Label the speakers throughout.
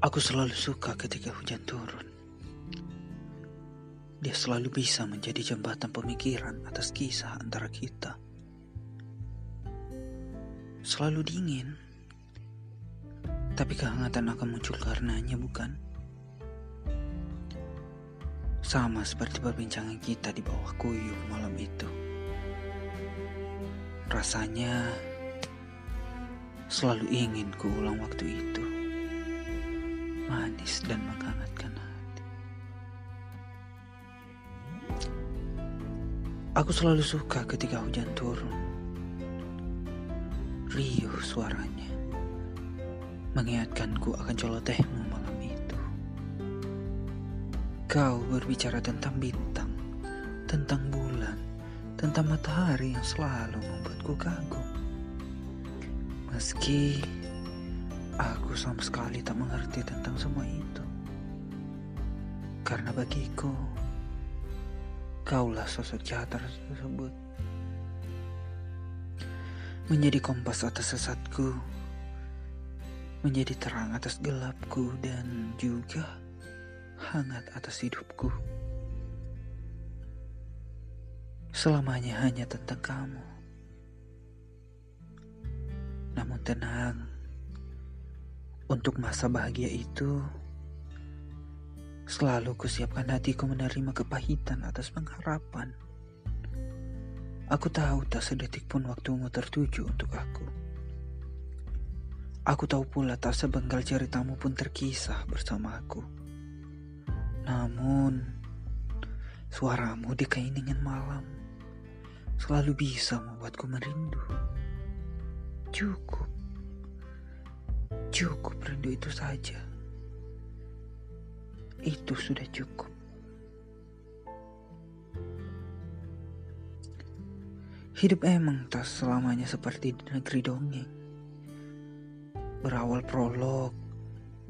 Speaker 1: Aku selalu suka ketika hujan turun. Dia selalu bisa menjadi jembatan pemikiran atas kisah antara kita. Selalu dingin, tapi kehangatan akan muncul karenanya, bukan? Sama seperti perbincangan kita di bawah kuyuh malam itu. Rasanya selalu ingin kuulang waktu itu manis dan menghangatkan hati. Aku selalu suka ketika hujan turun. Riuh suaranya. Mengingatkanku akan celotehmu malam itu. Kau berbicara tentang bintang, tentang bulan, tentang matahari yang selalu membuatku kagum. Meski Aku sama sekali tak mengerti tentang semua itu. Karena bagiku, kaulah sosok jahat tersebut. Menjadi kompas atas sesatku, menjadi terang atas gelapku, dan juga hangat atas hidupku. Selamanya hanya tentang kamu. Namun tenang, untuk masa bahagia itu, selalu kusiapkan hatiku menerima kepahitan atas pengharapan. Aku tahu tak sedetik pun waktumu tertuju untuk aku. Aku tahu pula tak sebengkal ceritamu pun terkisah bersama aku. Namun, suaramu di keiningan malam selalu bisa membuatku merindu. Cukup. Cukup rindu itu saja. Itu sudah cukup. Hidup emang tak selamanya seperti di negeri dongeng. Berawal prolog,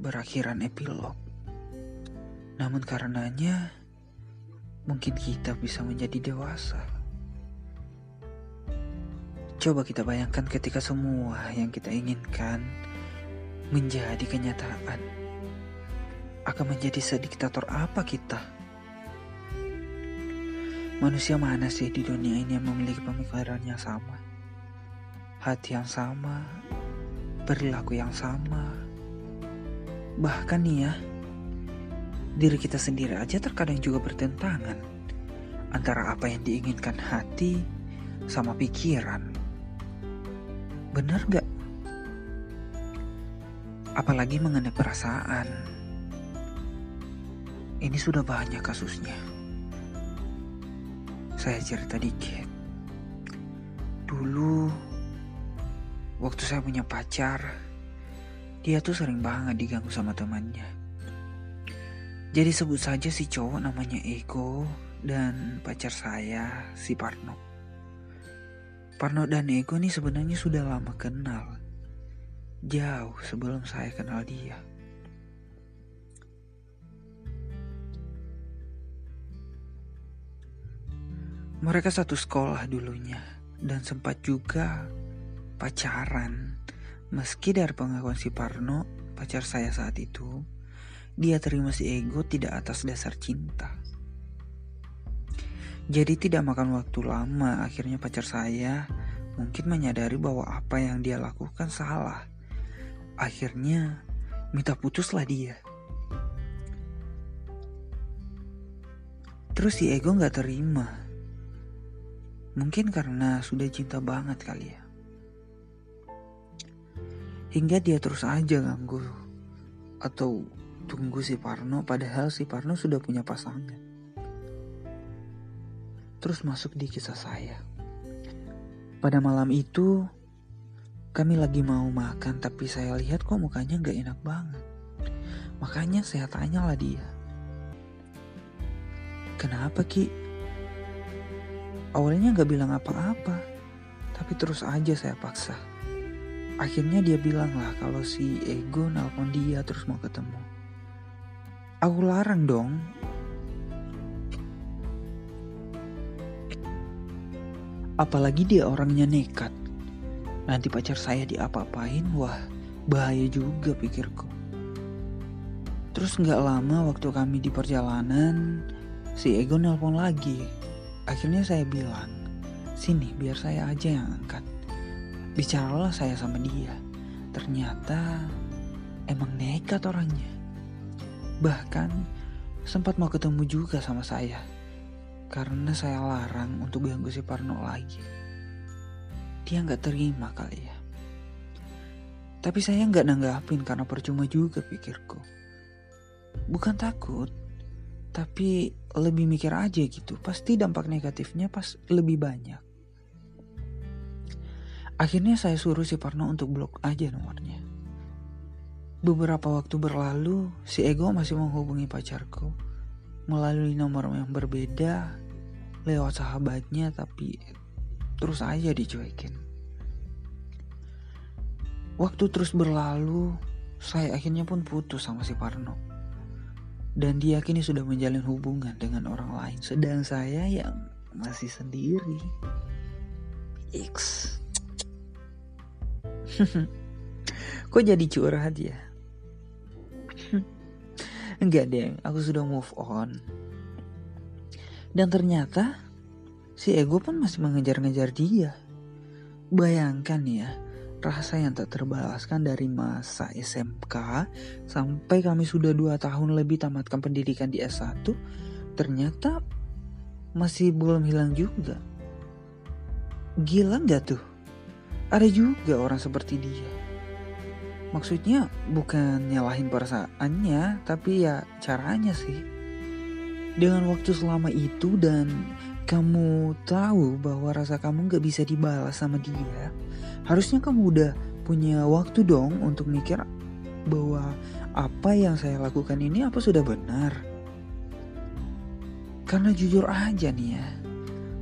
Speaker 1: berakhiran epilog. Namun karenanya, mungkin kita bisa menjadi dewasa. Coba kita bayangkan ketika semua yang kita inginkan menjadi kenyataan. Akan menjadi sediktator apa kita? Manusia mana sih di dunia ini yang memiliki pemikiran yang sama? Hati yang sama, perilaku yang sama. Bahkan nih ya, diri kita sendiri aja terkadang juga bertentangan antara apa yang diinginkan hati sama pikiran. Benar gak? Apalagi mengenai perasaan. Ini sudah banyak kasusnya. Saya cerita dikit. Dulu, waktu saya punya pacar, dia tuh sering banget diganggu sama temannya. Jadi sebut saja si cowok namanya Ego dan pacar saya si Parno. Parno dan Ego nih sebenarnya sudah lama kenal jauh sebelum saya kenal dia. Mereka satu sekolah dulunya dan sempat juga pacaran. Meski dari pengakuan si Parno, pacar saya saat itu, dia terima si Ego tidak atas dasar cinta. Jadi tidak makan waktu lama, akhirnya pacar saya mungkin menyadari bahwa apa yang dia lakukan salah Akhirnya minta putuslah dia. Terus si ego gak terima. Mungkin karena sudah cinta banget kali ya. Hingga dia terus aja ganggu atau tunggu si Parno padahal si Parno sudah punya pasangan. Terus masuk di kisah saya. Pada malam itu kami lagi mau makan tapi saya lihat kok mukanya gak enak banget. Makanya saya tanyalah dia. Kenapa Ki? Awalnya gak bilang apa-apa. Tapi terus aja saya paksa. Akhirnya dia bilang lah kalau si Ego nelpon dia terus mau ketemu. Aku larang dong. Apalagi dia orangnya nekat nanti pacar saya diapa-apain, wah bahaya juga pikirku. Terus nggak lama waktu kami di perjalanan, si Ego nelpon lagi. Akhirnya saya bilang, sini biar saya aja yang angkat. Bicaralah saya sama dia. Ternyata emang nekat orangnya. Bahkan sempat mau ketemu juga sama saya. Karena saya larang untuk ganggu si Parno lagi. Dia nggak terima kali ya. Tapi saya nggak nanggapin karena percuma juga pikirku. Bukan takut, tapi lebih mikir aja gitu. Pasti dampak negatifnya pas lebih banyak. Akhirnya saya suruh si Parno untuk blok aja nomornya. Beberapa waktu berlalu, si Ego masih menghubungi pacarku melalui nomor yang berbeda lewat sahabatnya tapi terus aja dicuekin. Waktu terus berlalu, saya akhirnya pun putus sama si Parno. Dan dia kini sudah menjalin hubungan dengan orang lain sedang saya yang masih sendiri. X kok jadi curhat ya? Enggak deh aku sudah move on. Dan ternyata si ego pun masih mengejar-ngejar dia bayangkan ya rasa yang tak terbalaskan dari masa SMK sampai kami sudah dua tahun lebih tamatkan pendidikan di S1 ternyata masih belum hilang juga. Gila nggak tuh? Ada juga orang seperti dia. Maksudnya bukan nyalahin perasaannya, tapi ya caranya sih. Dengan waktu selama itu dan kamu tahu bahwa rasa kamu gak bisa dibalas sama dia, harusnya kamu udah punya waktu dong untuk mikir bahwa apa yang saya lakukan ini apa sudah benar. Karena jujur aja nih ya,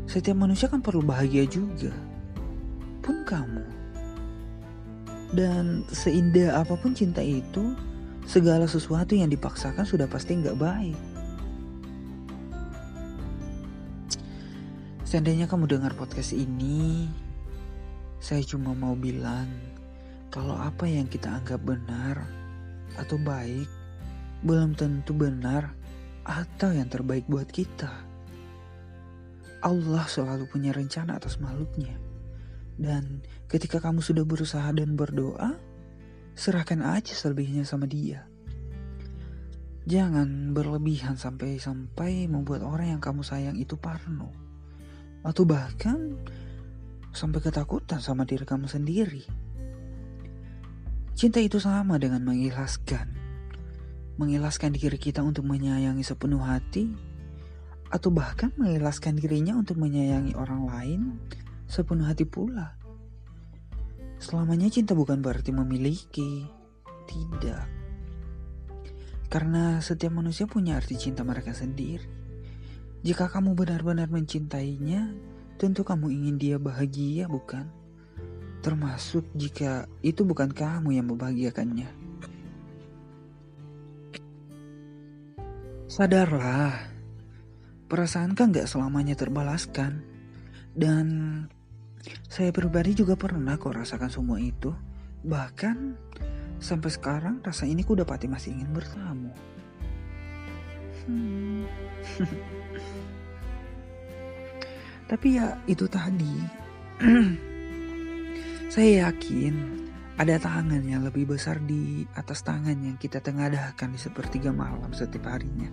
Speaker 1: setiap manusia kan perlu bahagia juga. Pun kamu. Dan seindah apa pun cinta itu, segala sesuatu yang dipaksakan sudah pasti nggak baik. Seandainya kamu dengar podcast ini, saya cuma mau bilang kalau apa yang kita anggap benar atau baik belum tentu benar atau yang terbaik buat kita. Allah selalu punya rencana atas makhluknya. Dan ketika kamu sudah berusaha dan berdoa, serahkan aja selebihnya sama dia. Jangan berlebihan sampai-sampai membuat orang yang kamu sayang itu parno atau bahkan sampai ketakutan sama diri kamu sendiri. Cinta itu sama dengan mengikhlaskan. Mengikhlaskan diri kita untuk menyayangi sepenuh hati atau bahkan mengikhlaskan dirinya untuk menyayangi orang lain sepenuh hati pula. Selamanya cinta bukan berarti memiliki. Tidak. Karena setiap manusia punya arti cinta mereka sendiri. Jika kamu benar-benar mencintainya, tentu kamu ingin dia bahagia, bukan? Termasuk jika itu bukan kamu yang membahagiakannya. Sadarlah, perasaan kan gak selamanya terbalaskan. Dan saya pribadi juga pernah kok rasakan semua itu. Bahkan sampai sekarang rasa ini ku dapati masih ingin bertemu. Hmm. Tapi ya itu tadi. Saya yakin ada tangan yang lebih besar di atas tangan yang kita tengadahkan di sepertiga malam setiap harinya.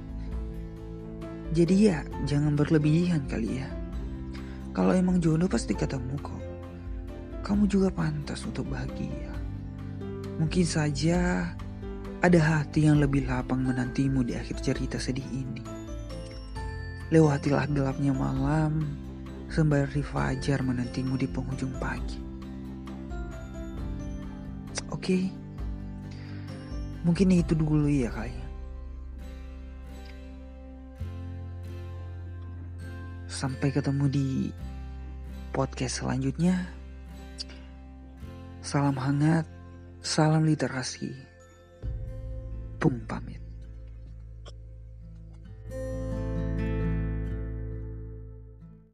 Speaker 1: Jadi ya jangan berlebihan kali ya. Kalau emang jodoh pasti ketemu kok. Kamu juga pantas untuk bahagia. Mungkin saja ada hati yang lebih lapang menantimu di akhir cerita sedih ini. Lewatilah gelapnya malam sembari fajar menantimu di penghujung pagi. Oke, mungkin itu dulu ya kali. Sampai ketemu di podcast selanjutnya. Salam hangat, salam literasi. Pung pamit.